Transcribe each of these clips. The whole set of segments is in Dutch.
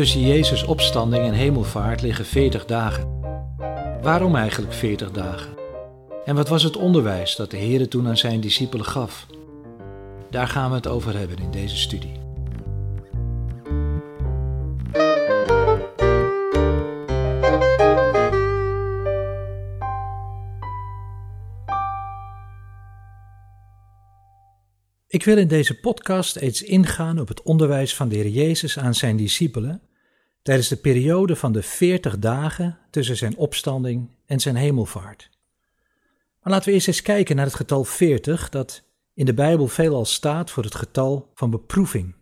Tussen Jezus' opstanding en hemelvaart liggen 40 dagen. Waarom eigenlijk 40 dagen? En wat was het onderwijs dat de Heer toen aan zijn discipelen gaf? Daar gaan we het over hebben in deze studie. Ik wil in deze podcast eens ingaan op het onderwijs van de Heer Jezus aan zijn discipelen tijdens de periode van de 40 dagen tussen zijn opstanding en zijn hemelvaart. Maar laten we eerst eens kijken naar het getal 40 dat in de Bijbel veelal staat voor het getal van beproeving.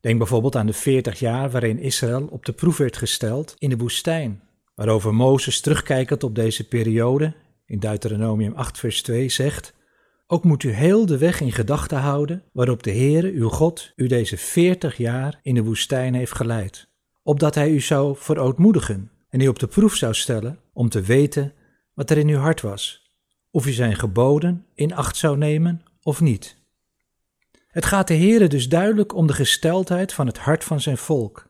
Denk bijvoorbeeld aan de 40 jaar waarin Israël op de proef werd gesteld in de woestijn, waarover Mozes terugkijkend op deze periode in Deuteronomium 8 vers 2 zegt ook moet u heel de weg in gedachten houden waarop de Heere, uw God, u deze veertig jaar in de woestijn heeft geleid, opdat hij u zou verootmoedigen en u op de proef zou stellen om te weten wat er in uw hart was, of u zijn geboden in acht zou nemen of niet. Het gaat de Heere dus duidelijk om de gesteldheid van het hart van zijn volk,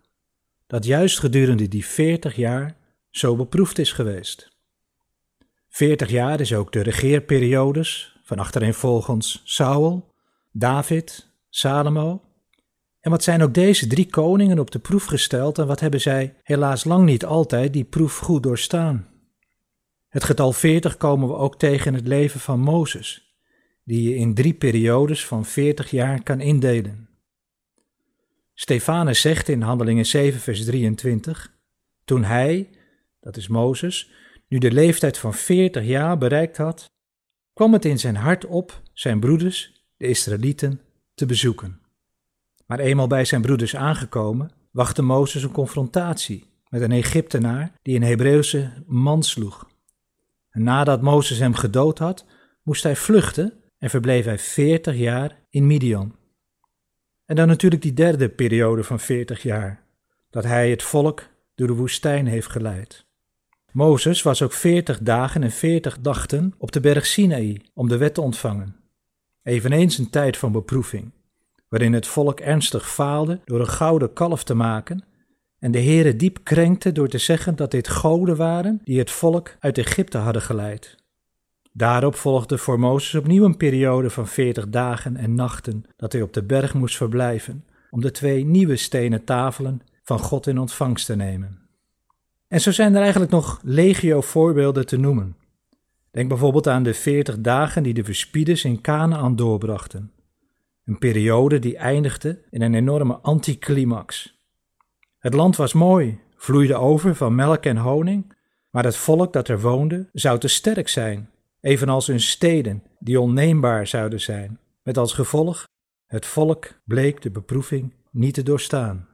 dat juist gedurende die veertig jaar zo beproefd is geweest. Veertig jaar is ook de regeerperiodes van achtereenvolgens Saul, David, Salomo. En wat zijn ook deze drie koningen op de proef gesteld en wat hebben zij helaas lang niet altijd die proef goed doorstaan? Het getal 40 komen we ook tegen in het leven van Mozes, die je in drie periodes van 40 jaar kan indelen. Stefanus zegt in Handelingen 7, vers 23: Toen hij, dat is Mozes, nu de leeftijd van 40 jaar bereikt had, kwam het in zijn hart op zijn broeders, de Israëlieten, te bezoeken. Maar eenmaal bij zijn broeders aangekomen, wachtte Mozes een confrontatie met een Egyptenaar die een Hebreeuwse man sloeg. En nadat Mozes hem gedood had, moest hij vluchten en verbleef hij veertig jaar in Midian. En dan natuurlijk die derde periode van veertig jaar, dat hij het volk door de woestijn heeft geleid. Mozes was ook veertig dagen en veertig dachten op de berg Sinaï om de wet te ontvangen. Eveneens een tijd van beproeving, waarin het volk ernstig faalde door een gouden kalf te maken en de Heere diep krenkte door te zeggen dat dit goden waren die het volk uit Egypte hadden geleid. Daarop volgde voor Mozes opnieuw een periode van veertig dagen en nachten dat hij op de berg moest verblijven om de twee nieuwe stenen tafelen van God in ontvangst te nemen. En zo zijn er eigenlijk nog legio voorbeelden te noemen. Denk bijvoorbeeld aan de veertig dagen die de verspieders in Canaan doorbrachten. Een periode die eindigde in een enorme anticlimax. Het land was mooi, vloeide over van melk en honing, maar het volk dat er woonde zou te sterk zijn, evenals hun steden die onneembaar zouden zijn, met als gevolg het volk bleek de beproeving niet te doorstaan.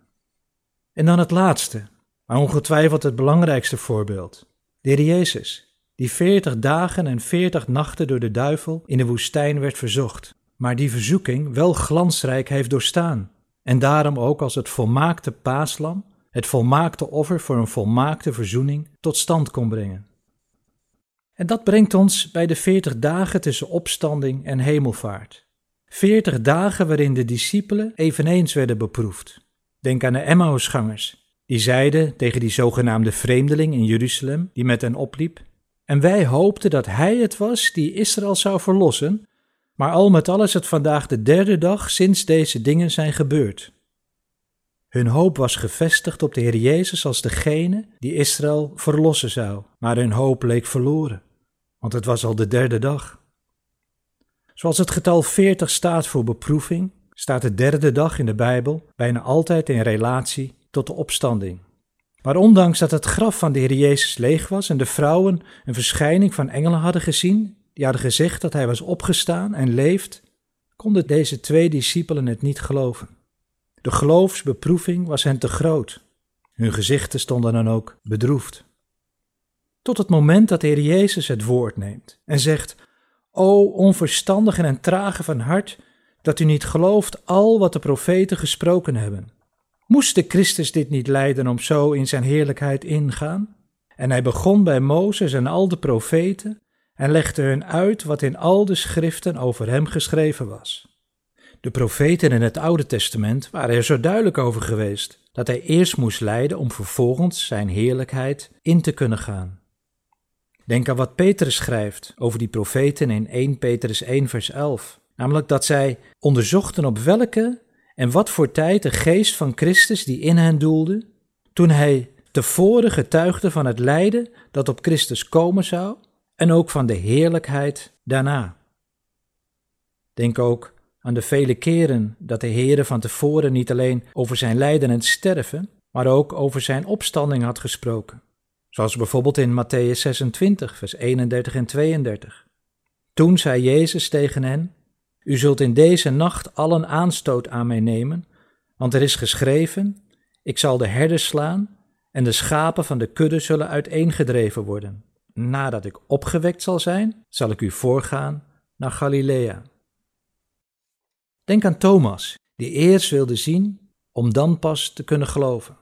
En dan het laatste, maar ongetwijfeld het belangrijkste voorbeeld. De Heer Jezus, die veertig dagen en veertig nachten door de duivel in de woestijn werd verzocht, maar die verzoeking wel glansrijk heeft doorstaan, en daarom ook als het volmaakte paaslam, het volmaakte offer voor een volmaakte verzoening, tot stand kon brengen. En dat brengt ons bij de veertig dagen tussen opstanding en hemelvaart. Veertig dagen waarin de discipelen eveneens werden beproefd. Denk aan de Emmausgangers, die zeiden tegen die zogenaamde vreemdeling in Jeruzalem, die met hen opliep, en wij hoopten dat hij het was die Israël zou verlossen, maar al met al is het vandaag de derde dag sinds deze dingen zijn gebeurd. Hun hoop was gevestigd op de Heer Jezus als degene die Israël verlossen zou, maar hun hoop leek verloren, want het was al de derde dag. Zoals het getal 40 staat voor beproeving, staat de derde dag in de Bijbel bijna altijd in relatie tot de opstanding. Maar ondanks dat het graf van de Heer Jezus leeg was en de vrouwen een verschijning van engelen hadden gezien, die hadden gezegd dat hij was opgestaan en leeft, konden deze twee discipelen het niet geloven. De geloofsbeproeving was hen te groot. Hun gezichten stonden dan ook bedroefd. Tot het moment dat de Heer Jezus het woord neemt en zegt: O onverstandigen en trage van hart, dat u niet gelooft al wat de profeten gesproken hebben. Moest de Christus dit niet lijden om zo in zijn heerlijkheid ingaan? En hij begon bij Mozes en al de profeten en legde hun uit wat in al de schriften over hem geschreven was. De profeten in het Oude Testament waren er zo duidelijk over geweest dat hij eerst moest lijden om vervolgens zijn heerlijkheid in te kunnen gaan. Denk aan wat Petrus schrijft over die profeten in 1 Petrus 1 vers 11, namelijk dat zij onderzochten op welke en wat voor tijd de geest van Christus die in hen doelde, toen hij tevoren getuigde van het lijden dat op Christus komen zou en ook van de heerlijkheid daarna. Denk ook aan de vele keren dat de Heere van tevoren niet alleen over zijn lijden en sterven, maar ook over zijn opstanding had gesproken. Zoals bijvoorbeeld in Matthäus 26, vers 31 en 32. Toen zei Jezus tegen hen: U zult in deze nacht allen aanstoot aan mij nemen, want er is geschreven: Ik zal de herders slaan en de schapen van de kudde zullen uiteengedreven worden. Nadat ik opgewekt zal zijn, zal ik u voorgaan naar Galilea. Denk aan Thomas, die eerst wilde zien om dan pas te kunnen geloven.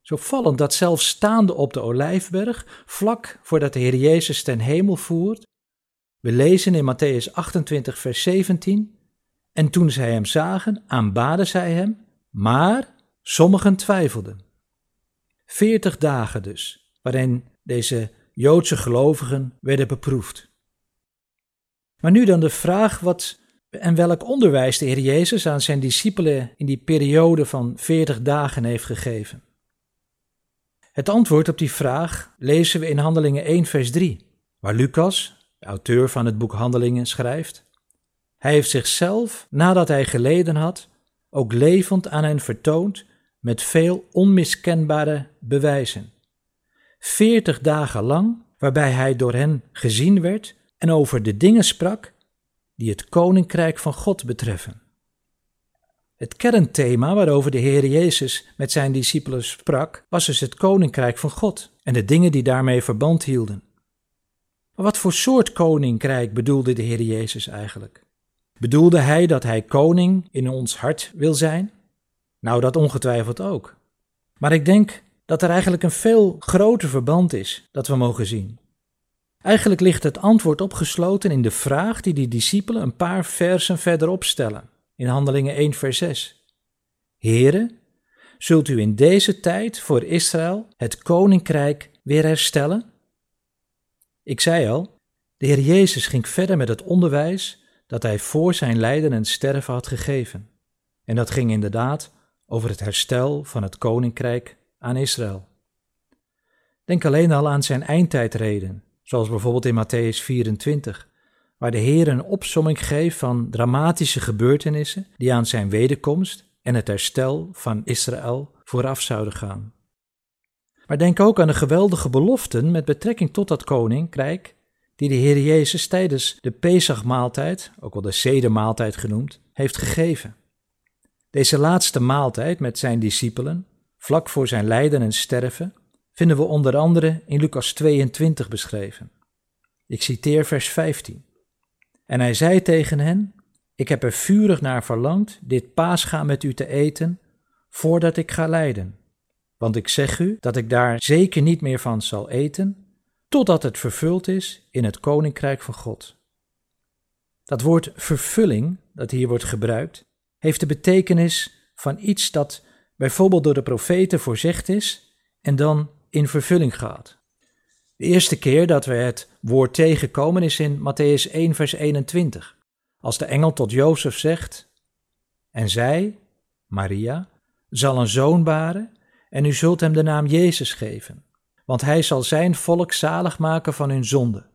Zo vallend dat zelfs staande op de olijfberg, vlak voordat de Heer Jezus ten hemel voert, we lezen in Matthäus 28, vers 17, en toen zij hem zagen, aanbaden zij hem, maar sommigen twijfelden. Veertig dagen dus, waarin deze Joodse gelovigen werden beproefd. Maar nu dan de vraag wat en welk onderwijs de Heer Jezus aan zijn discipelen in die periode van veertig dagen heeft gegeven. Het antwoord op die vraag lezen we in Handelingen 1, vers 3, waar Lucas, de auteur van het boek Handelingen, schrijft: Hij heeft zichzelf, nadat hij geleden had, ook levend aan hen vertoond met veel onmiskenbare bewijzen. Veertig dagen lang, waarbij hij door hen gezien werd en over de dingen sprak die het koninkrijk van God betreffen. Het kernthema waarover de Heer Jezus met zijn discipelen sprak, was dus het koninkrijk van God en de dingen die daarmee verband hielden. Maar wat voor soort koninkrijk bedoelde de Heer Jezus eigenlijk? Bedoelde hij dat hij koning in ons hart wil zijn? Nou, dat ongetwijfeld ook. Maar ik denk dat er eigenlijk een veel groter verband is dat we mogen zien. Eigenlijk ligt het antwoord opgesloten in de vraag die die discipelen een paar versen verderop stellen, in Handelingen 1 vers 6. Heren, zult u in deze tijd voor Israël het koninkrijk weer herstellen? Ik zei al, de Heer Jezus ging verder met het onderwijs dat hij voor zijn lijden en sterven had gegeven. En dat ging inderdaad over het herstel van het koninkrijk aan Israël. Denk alleen al aan zijn eindtijdreden, zoals bijvoorbeeld in Matthäus 24, waar de Heer een opsomming geeft van dramatische gebeurtenissen die aan zijn wederkomst en het herstel van Israël vooraf zouden gaan. Maar denk ook aan de geweldige beloften met betrekking tot dat koninkrijk die de Heer Jezus tijdens de Pesachmaaltijd, ook wel de Sedermaaltijd genoemd, heeft gegeven. Deze laatste maaltijd met zijn discipelen, vlak voor zijn lijden en sterven, vinden we onder andere in Lucas 22 beschreven. Ik citeer vers 15. En hij zei tegen hen: Ik heb er vurig naar verlangd dit paascha met u te eten, voordat ik ga lijden. Want ik zeg u dat ik daar zeker niet meer van zal eten, totdat het vervuld is in het koninkrijk van God. Dat woord vervulling, dat hier wordt gebruikt, heeft de betekenis van iets dat bijvoorbeeld door de profeten voorzegd is en dan in vervulling gaat. De eerste keer dat we het woord tegenkomen is in Matthäus 1, vers 21, als de engel tot Jozef zegt: En zij, Maria, zal een zoon baren en u zult hem de naam Jezus geven, want hij zal zijn volk zalig maken van hun zonde.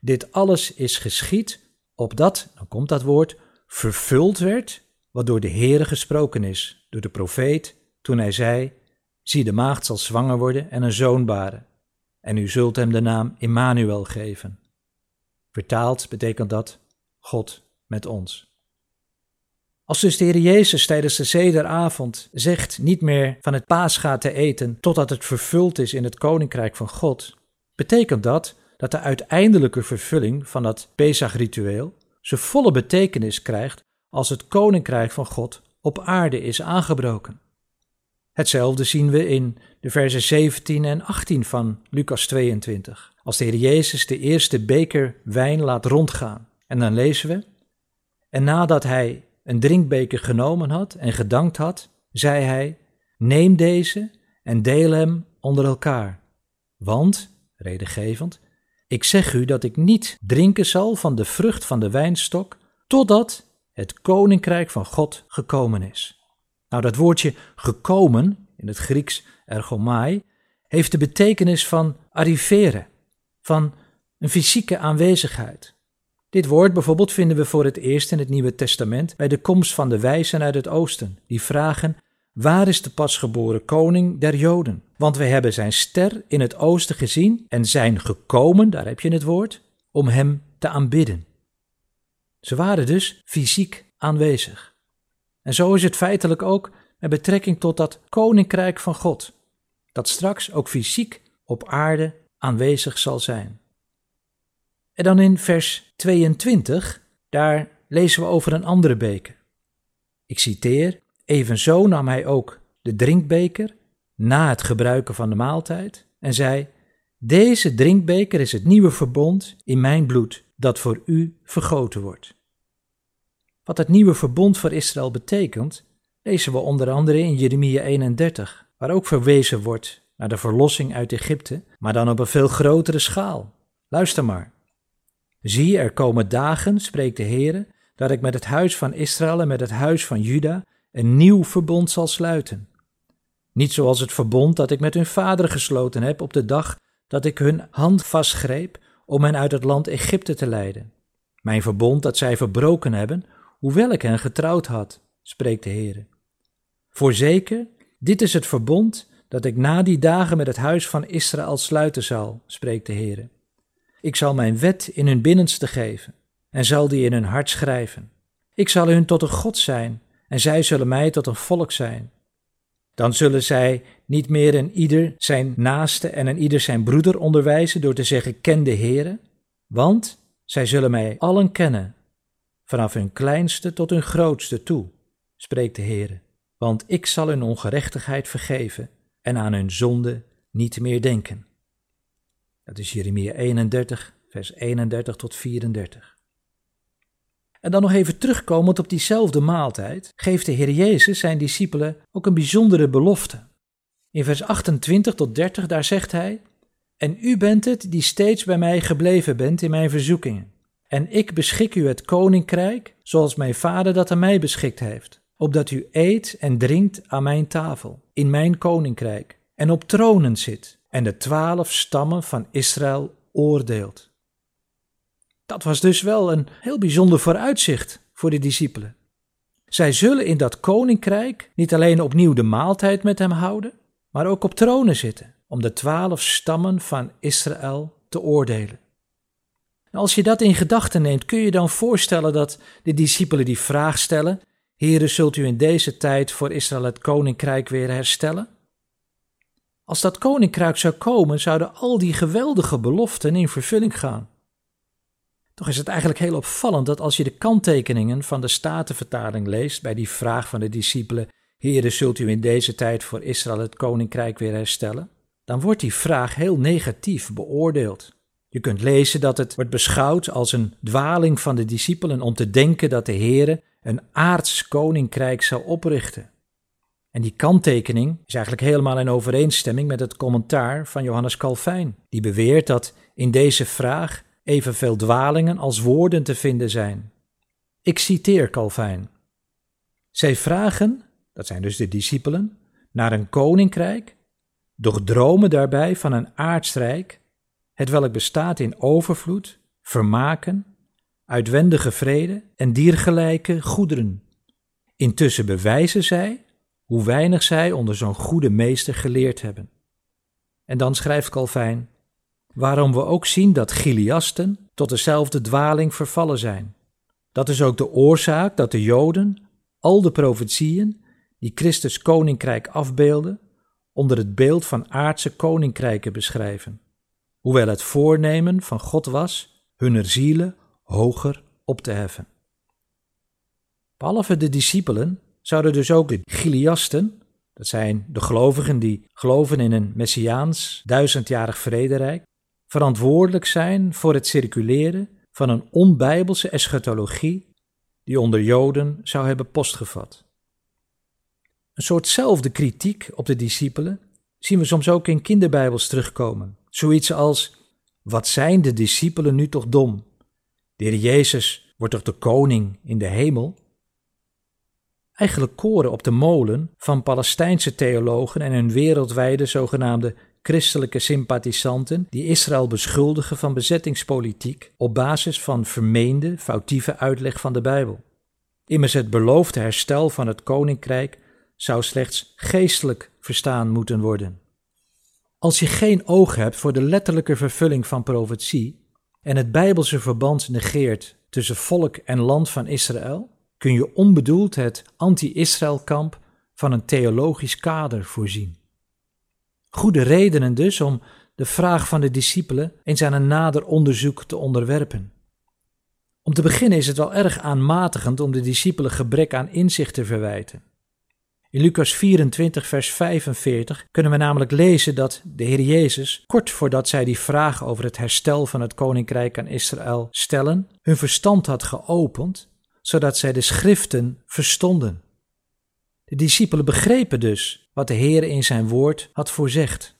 Dit alles is geschied opdat, dan komt dat woord, vervuld werd wat door de Heere gesproken is, door de profeet, toen hij zei, zie de maagd zal zwanger worden en een zoon baren, en u zult hem de naam Immanuel geven. Vertaald betekent dat God met ons. Als dus de Heer Jezus tijdens de zederavond zegt niet meer van het paascha te eten totdat het vervuld is in het koninkrijk van God, betekent dat dat de uiteindelijke vervulling van dat Pesach-ritueel zijn volle betekenis krijgt als het koninkrijk van God op aarde is aangebroken. Hetzelfde zien we in de versen 17 en 18 van Lucas 22, als de Heer Jezus de eerste beker wijn laat rondgaan. En dan lezen we: En nadat hij een drinkbeker genomen had en gedankt had, zei hij: Neem deze en deel hem onder elkaar. Want, redengevend, ik zeg u dat ik niet drinken zal van de vrucht van de wijnstok, totdat het koninkrijk van God gekomen is. Nou, dat woordje gekomen, in het Grieks ergomai, heeft de betekenis van arriveren, van een fysieke aanwezigheid. Dit woord bijvoorbeeld vinden we voor het eerst in het Nieuwe Testament bij de komst van de wijzen uit het oosten, die vragen: Waar is de pasgeboren koning der Joden? Want wij hebben zijn ster in het oosten gezien en zijn gekomen, daar heb je het woord, om hem te aanbidden. Ze waren dus fysiek aanwezig. En zo is het feitelijk ook met betrekking tot dat koninkrijk van God, dat straks ook fysiek op aarde aanwezig zal zijn. En dan in vers 22, daar lezen we over een andere beker. Ik citeer: Evenzo nam hij ook de drinkbeker na het gebruiken van de maaltijd en zei: Deze drinkbeker is het nieuwe verbond in mijn bloed, dat voor u vergoten wordt. Wat het nieuwe verbond voor Israël betekent, lezen we onder andere in Jeremia 31, waar ook verwezen wordt naar de verlossing uit Egypte, maar dan op een veel grotere schaal. Luister maar. Zie, er komen dagen, spreekt de Heere, dat ik met het huis van Israël en met het huis van Juda een nieuw verbond zal sluiten. Niet zoals het verbond dat ik met hun vader gesloten heb op de dag dat ik hun hand vastgreep om hen uit het land Egypte te leiden. Mijn verbond dat zij verbroken hebben, hoewel ik hen getrouwd had, spreekt de Heere. Voorzeker, dit is het verbond dat ik na die dagen met het huis van Israël sluiten zal, spreekt de Heere. Ik zal mijn wet in hun binnenste geven en zal die in hun hart schrijven. Ik zal hun tot een God zijn en zij zullen mij tot een volk zijn. Dan zullen zij niet meer een ieder zijn naaste en een ieder zijn broeder onderwijzen door te zeggen: Ken de Heere, want zij zullen mij allen kennen, vanaf hun kleinste tot hun grootste toe, spreekt de Heere. Want ik zal hun ongerechtigheid vergeven en aan hun zonde niet meer denken. Dat is Jeremia 31, vers 31 tot 34. En dan nog even terugkomend op diezelfde maaltijd, geeft de Heer Jezus zijn discipelen ook een bijzondere belofte. In vers 28 tot 30, daar zegt hij: En u bent het die steeds bij mij gebleven bent in mijn verzoekingen. En ik beschik u het koninkrijk, zoals mijn vader dat aan mij beschikt heeft, opdat u eet en drinkt aan mijn tafel, in mijn koninkrijk, en op tronen zit, en de twaalf stammen van Israël oordeelt. Dat was dus wel een heel bijzonder vooruitzicht voor de discipelen. Zij zullen in dat koninkrijk niet alleen opnieuw de maaltijd met hem houden, maar ook op tronen zitten om de twaalf stammen van Israël te oordelen. Als je dat in gedachten neemt, kun je dan voorstellen dat de discipelen die vraag stellen: Heren, zult u in deze tijd voor Israël het koninkrijk weer herstellen? Als dat koninkrijk zou komen, zouden al die geweldige beloften in vervulling gaan. Toch is het eigenlijk heel opvallend dat als je de kanttekeningen van de Statenvertaling leest bij die vraag van de discipelen: Heren, zult u in deze tijd voor Israël het koninkrijk weer herstellen? Dan wordt die vraag heel negatief beoordeeld. Je kunt lezen dat het wordt beschouwd als een dwaling van de discipelen om te denken dat de Heere een aards koninkrijk zou oprichten. En die kanttekening is eigenlijk helemaal in overeenstemming met het commentaar van Johannes Calvijn, die beweert dat in deze vraag evenveel dwalingen als woorden te vinden zijn. Ik citeer Calvijn. Zij vragen, dat zijn dus de discipelen, naar een koninkrijk, doch dromen daarbij van een aardsrijk, het welk bestaat in overvloed, vermaken, uitwendige vrede en diergelijke goederen. Intussen bewijzen zij hoe weinig zij onder zo'n goede meester geleerd hebben. En dan schrijft Calvijn: Waarom we ook zien dat Giliasten tot dezelfde dwaling vervallen zijn. Dat is ook de oorzaak dat de Joden al de profetieën die Christus koninkrijk afbeelden, onder het beeld van aardse koninkrijken beschrijven, hoewel het voornemen van God was hun zielen hoger op te heffen. Behalve de discipelen zouden dus ook de Giliasten, dat zijn de gelovigen die geloven in een messiaans duizendjarig vrederijk, verantwoordelijk zijn voor het circuleren van een onbijbelse eschatologie die onder Joden zou hebben postgevat. Een soortzelfde kritiek op de discipelen zien we soms ook in kinderbijbels terugkomen. Zoiets als: Wat zijn de discipelen nu toch dom? De Jezus wordt toch de koning in de hemel? Eigenlijk koren op de molen van Palestijnse theologen en hun wereldwijde zogenaamde christelijke sympathisanten die Israël beschuldigen van bezettingspolitiek op basis van vermeende foutieve uitleg van de Bijbel. Immers het beloofde herstel van het koninkrijk zou slechts geestelijk verstaan moeten worden. Als je geen oog hebt voor de letterlijke vervulling van profetie en het bijbelse verband negeert tussen volk en land van Israël, kun je onbedoeld het anti-Israël-kamp van een theologisch kader voorzien. Goede redenen dus om de vraag van de discipelen eens aan een nader onderzoek te onderwerpen. Om te beginnen is het wel erg aanmatigend om de discipelen gebrek aan inzicht te verwijten. In Lucas 24, vers 45 kunnen we namelijk lezen dat de Heer Jezus, kort voordat zij die vraag over het herstel van het koninkrijk aan Israël stellen, hun verstand had geopend, zodat zij de schriften verstonden. De discipelen begrepen dus wat de Heer in zijn woord had voorzegd.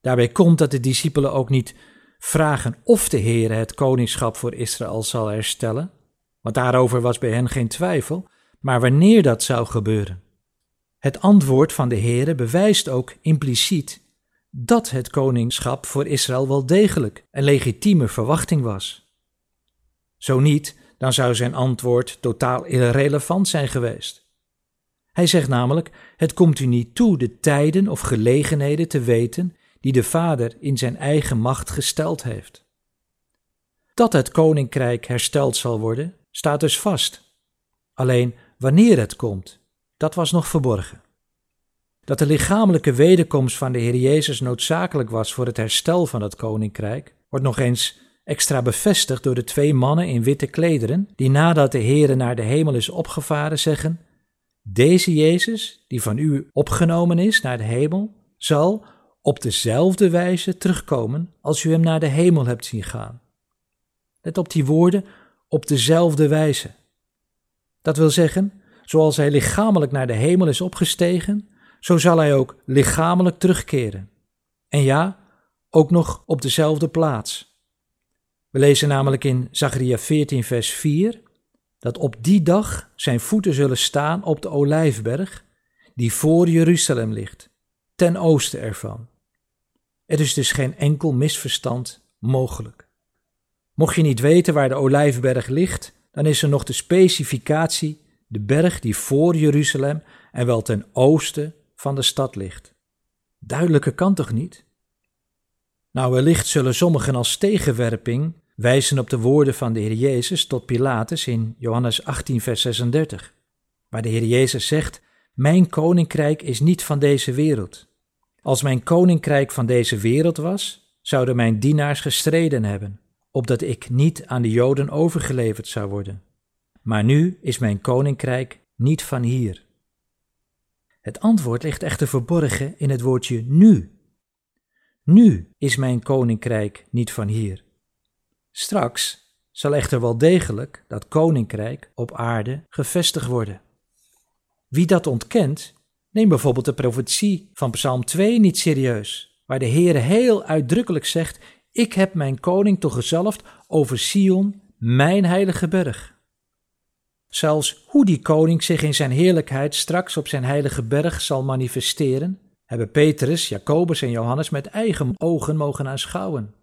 Daarbij komt dat de discipelen ook niet vragen of de Heer het koningschap voor Israël zal herstellen, want daarover was bij hen geen twijfel, maar wanneer dat zou gebeuren. Het antwoord van de Heere bewijst ook impliciet dat het koningschap voor Israël wel degelijk een legitieme verwachting was. Zo niet, dan zou zijn antwoord totaal irrelevant zijn geweest. Hij zegt namelijk: Het komt u niet toe de tijden of gelegenheden te weten die de Vader in zijn eigen macht gesteld heeft. Dat het koninkrijk hersteld zal worden, staat dus vast. Alleen wanneer het komt, dat was nog verborgen. Dat de lichamelijke wederkomst van de Heer Jezus noodzakelijk was voor het herstel van het koninkrijk, wordt nog eens extra bevestigd door de twee mannen in witte klederen, die nadat de Heer naar de hemel is opgevaren zeggen: Deze Jezus, die van u opgenomen is naar de hemel, zal op dezelfde wijze terugkomen als u hem naar de hemel hebt zien gaan. Let op die woorden, op dezelfde wijze. Dat wil zeggen, zoals hij lichamelijk naar de hemel is opgestegen, zo zal hij ook lichamelijk terugkeren. En ja, ook nog op dezelfde plaats. We lezen namelijk in Zachariah 14, vers 4 dat op die dag zijn voeten zullen staan op de olijfberg, die voor Jeruzalem ligt, ten oosten ervan. Er is dus geen enkel misverstand mogelijk. Mocht je niet weten waar de olijfberg ligt, dan is er nog de specificatie de berg die voor Jeruzalem en wel ten oosten van de stad ligt. Duidelijker kan toch niet? Nou, wellicht zullen sommigen als tegenwerping wijzen op de woorden van de Heer Jezus tot Pilatus in Johannes 18, vers 36, waar de Heer Jezus zegt: Mijn koninkrijk is niet van deze wereld. Als mijn koninkrijk van deze wereld was, zouden mijn dienaars gestreden hebben, opdat ik niet aan de Joden overgeleverd zou worden. Maar nu is mijn koninkrijk niet van hier. Het antwoord ligt echter verborgen in het woordje nu. Nu is mijn koninkrijk niet van hier. Straks zal echter wel degelijk dat koninkrijk op aarde gevestigd worden. Wie dat ontkent, neem bijvoorbeeld de profetie van Psalm 2 niet serieus, waar de Heere heel uitdrukkelijk zegt: Ik heb mijn koning toch gezalfd over Sion, mijn heilige berg. Zelfs hoe die koning zich in zijn heerlijkheid straks op zijn heilige berg zal manifesteren, hebben Petrus, Jacobus en Johannes met eigen ogen mogen aanschouwen.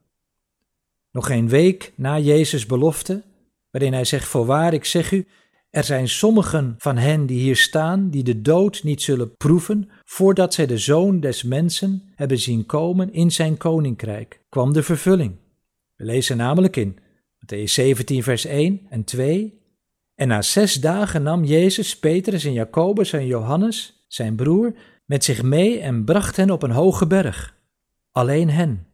Nog geen week na Jezus' belofte, waarin hij zegt: Voorwaar, ik zeg u, er zijn sommigen van hen die hier staan, die de dood niet zullen proeven, voordat zij de zoon des mensen hebben zien komen in zijn koninkrijk, kwam de vervulling. We lezen namelijk in Matthäus 17, vers 1 en 2. En na zes dagen nam Jezus Petrus en Jacobus en Johannes, zijn broer, met zich mee en bracht hen op een hoge berg, alleen hen.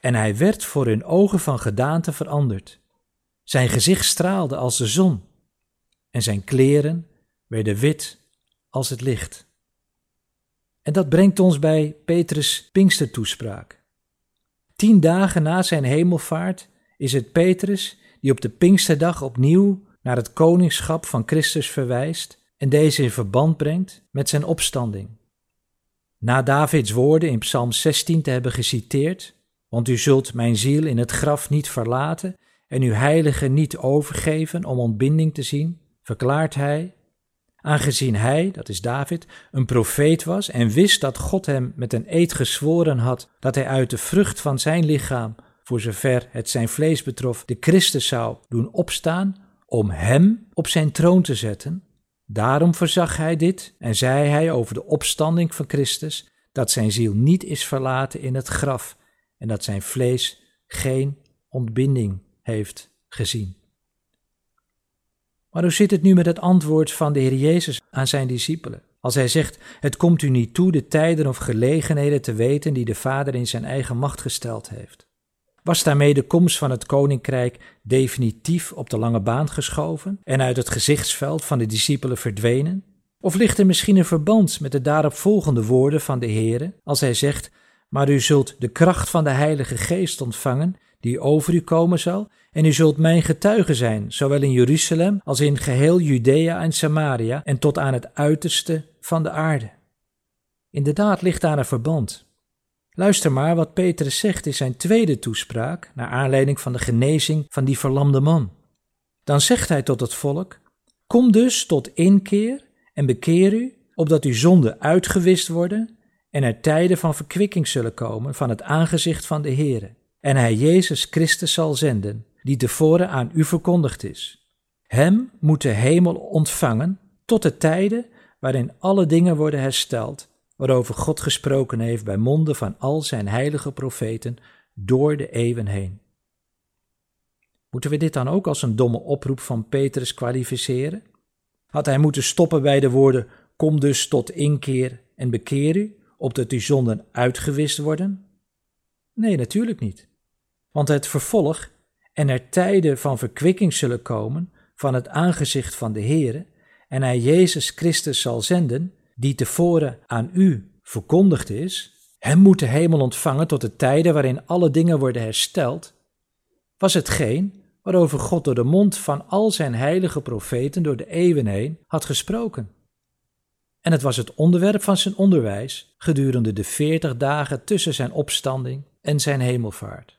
En hij werd voor hun ogen van gedaante veranderd. Zijn gezicht straalde als de zon, en zijn kleren werden wit als het licht. En dat brengt ons bij Petrus' Pinkstertoespraak. Tien dagen na zijn hemelvaart is het Petrus die op de Pinksterdag opnieuw naar het koningschap van Christus verwijst en deze in verband brengt met zijn opstanding. Na Davids woorden in Psalm 16 te hebben geciteerd, want u zult mijn ziel in het graf niet verlaten en uw heilige niet overgeven om ontbinding te zien, verklaart hij, aangezien hij, dat is David, een profeet was en wist dat God hem met een eed gezworen had dat hij uit de vrucht van zijn lichaam, voor zover het zijn vlees betrof, de Christus zou doen opstaan om hem op zijn troon te zetten. Daarom verzag hij dit en zei hij over de opstanding van Christus dat zijn ziel niet is verlaten in het graf en dat zijn vlees geen ontbinding heeft gezien. Maar hoe zit het nu met het antwoord van de Heer Jezus aan zijn discipelen? Als hij zegt: Het komt u niet toe de tijden of gelegenheden te weten die de Vader in zijn eigen macht gesteld heeft. Was daarmee de komst van het koninkrijk definitief op de lange baan geschoven en uit het gezichtsveld van de discipelen verdwenen? Of ligt er misschien een verband met de daaropvolgende woorden van de Heere, als hij zegt: Maar u zult de kracht van de Heilige Geest ontvangen, die over u komen zal, en u zult mijn getuige zijn, zowel in Jeruzalem als in geheel Judea en Samaria en tot aan het uiterste van de aarde. Inderdaad ligt daar een verband. Luister maar wat Petrus zegt in zijn tweede toespraak, naar aanleiding van de genezing van die verlamde man. Dan zegt hij tot het volk: Kom dus tot inkeer en bekeer u, opdat uw zonden uitgewist worden en er tijden van verkwikking zullen komen van het aangezicht van de Heere. En hij Jezus Christus zal zenden, die tevoren aan u verkondigd is. Hem moet de hemel ontvangen tot de tijden waarin alle dingen worden hersteld waarover God gesproken heeft bij monden van al zijn heilige profeten door de eeuwen heen. Moeten we dit dan ook als een domme oproep van Petrus kwalificeren? Had hij moeten stoppen bij de woorden: Kom dus tot inkeer en bekeer u, opdat uw zonden uitgewist worden? Nee, natuurlijk niet. Want het vervolg en er tijden van verkwikking zullen komen van het aangezicht van de Heere, en hij Jezus Christus zal zenden, die tevoren aan u verkondigd is, hem moet de hemel ontvangen tot de tijden waarin alle dingen worden hersteld, was hetgeen waarover God door de mond van al zijn heilige profeten door de eeuwen heen had gesproken. En het was het onderwerp van zijn onderwijs gedurende de veertig dagen tussen zijn opstanding en zijn hemelvaart.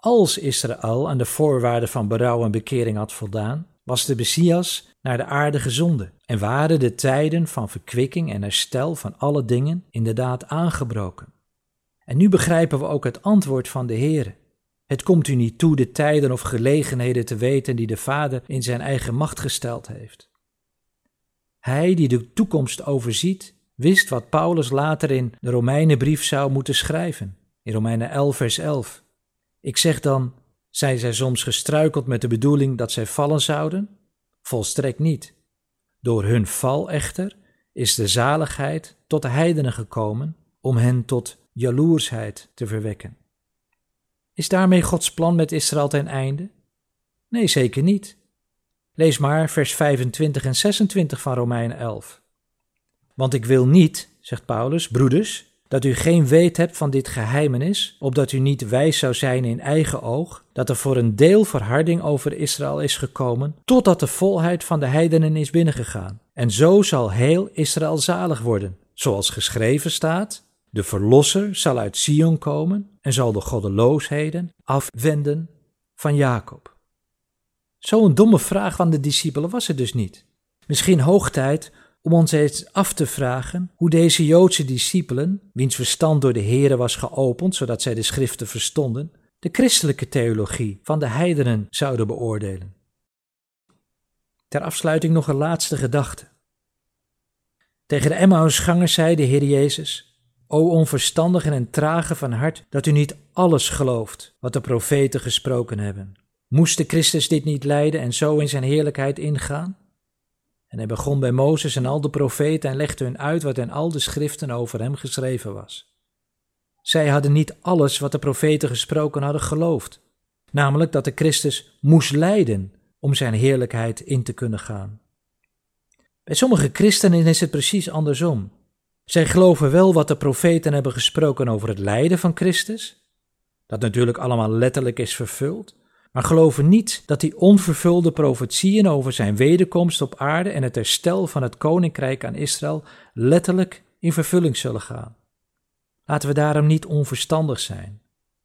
Als Israël aan de voorwaarden van berouw en bekering had voldaan, was de Messias naar de aarde gezonden en waren de tijden van verkwikking en herstel van alle dingen inderdaad aangebroken. En nu begrijpen we ook het antwoord van de Heere. Het komt u niet toe de tijden of gelegenheden te weten die de Vader in zijn eigen macht gesteld heeft. Hij die de toekomst overziet, wist wat Paulus later in de Romeinenbrief zou moeten schrijven, in Romeinen 11 vers 11. Ik zeg dan, zijn zij soms gestruikeld met de bedoeling dat zij vallen zouden? Volstrekt niet. Door hun val echter is de zaligheid tot de heidenen gekomen om hen tot jaloersheid te verwekken. Is daarmee Gods plan met Israël ten einde? Nee, zeker niet. Lees maar vers 25 en 26 van Romeinen 11. Want ik wil niet, zegt Paulus, broeders, dat u geen weet hebt van dit geheimenis, opdat u niet wijs zou zijn in eigen oog, dat er voor een deel verharding over Israël is gekomen, totdat de volheid van de heidenen is binnengegaan. En zo zal heel Israël zalig worden, zoals geschreven staat, de Verlosser zal uit Sion komen en zal de goddeloosheden afwenden van Jacob. Zo'n domme vraag van de discipelen was het dus niet. Misschien hoog tijd om ons eens af te vragen hoe deze Joodse discipelen, wiens verstand door de Here was geopend, zodat zij de schriften verstonden, de christelijke theologie van de heidenen zouden beoordelen. Ter afsluiting nog een laatste gedachte. Tegen de Emmausgangers zei de Heer Jezus, O onverstandigen en trage van hart, dat u niet alles gelooft wat de profeten gesproken hebben. Moest de Christus dit niet lijden en zo in zijn heerlijkheid ingaan? En hij begon bij Mozes en al de profeten en legde hun uit wat in al de schriften over hem geschreven was. Zij hadden niet alles wat de profeten gesproken hadden geloofd, namelijk dat de Christus moest lijden om zijn heerlijkheid in te kunnen gaan. Bij sommige christenen is het precies andersom. Zij geloven wel wat de profeten hebben gesproken over het lijden van Christus, dat natuurlijk allemaal letterlijk is vervuld, maar geloven niet dat die onvervulde profetieën over zijn wederkomst op aarde en het herstel van het koninkrijk aan Israël letterlijk in vervulling zullen gaan. Laten we daarom niet onverstandig zijn.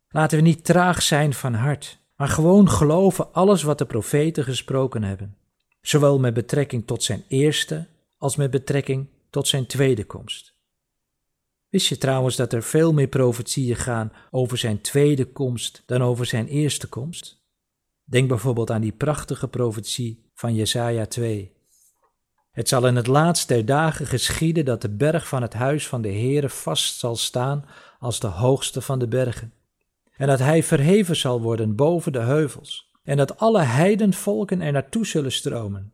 Laten we niet traag zijn van hart, maar gewoon geloven alles wat de profeten gesproken hebben, zowel met betrekking tot zijn eerste als met betrekking tot zijn tweede komst. Wist je trouwens dat er veel meer profetieën gaan over zijn tweede komst dan over zijn eerste komst? Denk bijvoorbeeld aan die prachtige profetie van Jesaja 2. Het zal in het laatst der dagen geschieden dat de berg van het huis van de Heere vast zal staan als de hoogste van de bergen. En dat hij verheven zal worden boven de heuvels. En dat alle heidenvolken er naartoe zullen stromen.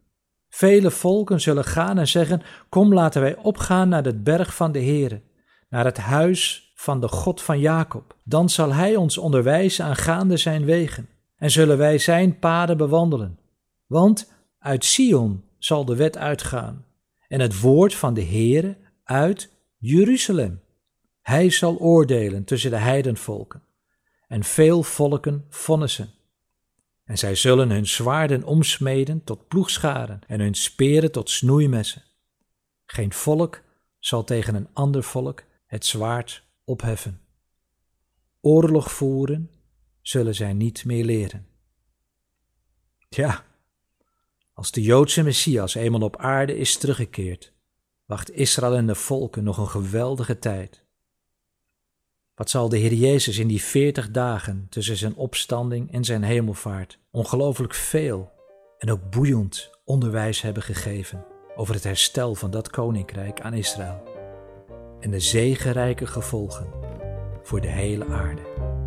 Vele volken zullen gaan en zeggen: Kom, laten wij opgaan naar de berg van de Heere, naar het huis van de God van Jacob. Dan zal hij ons onderwijzen aangaande zijn wegen, en zullen wij zijn paden bewandelen. Want uit Sion zal de wet uitgaan, en het woord van de Heere uit Jeruzalem. Hij zal oordelen tussen de heidenvolken, en veel volken vonnissen. En zij zullen hun zwaarden omsmeden tot ploegscharen en hun speren tot snoeimessen. Geen volk zal tegen een ander volk het zwaard opheffen. Oorlog voeren zullen zij niet meer leren. Ja, als de Joodse Messias eenmaal op aarde is teruggekeerd, wacht Israël en de volken nog een geweldige tijd. Wat zal de Heer Jezus in die veertig dagen tussen zijn opstanding en zijn hemelvaart ongelooflijk veel en ook boeiend onderwijs hebben gegeven over het herstel van dat koninkrijk aan Israël en de zegenrijke gevolgen voor de hele aarde.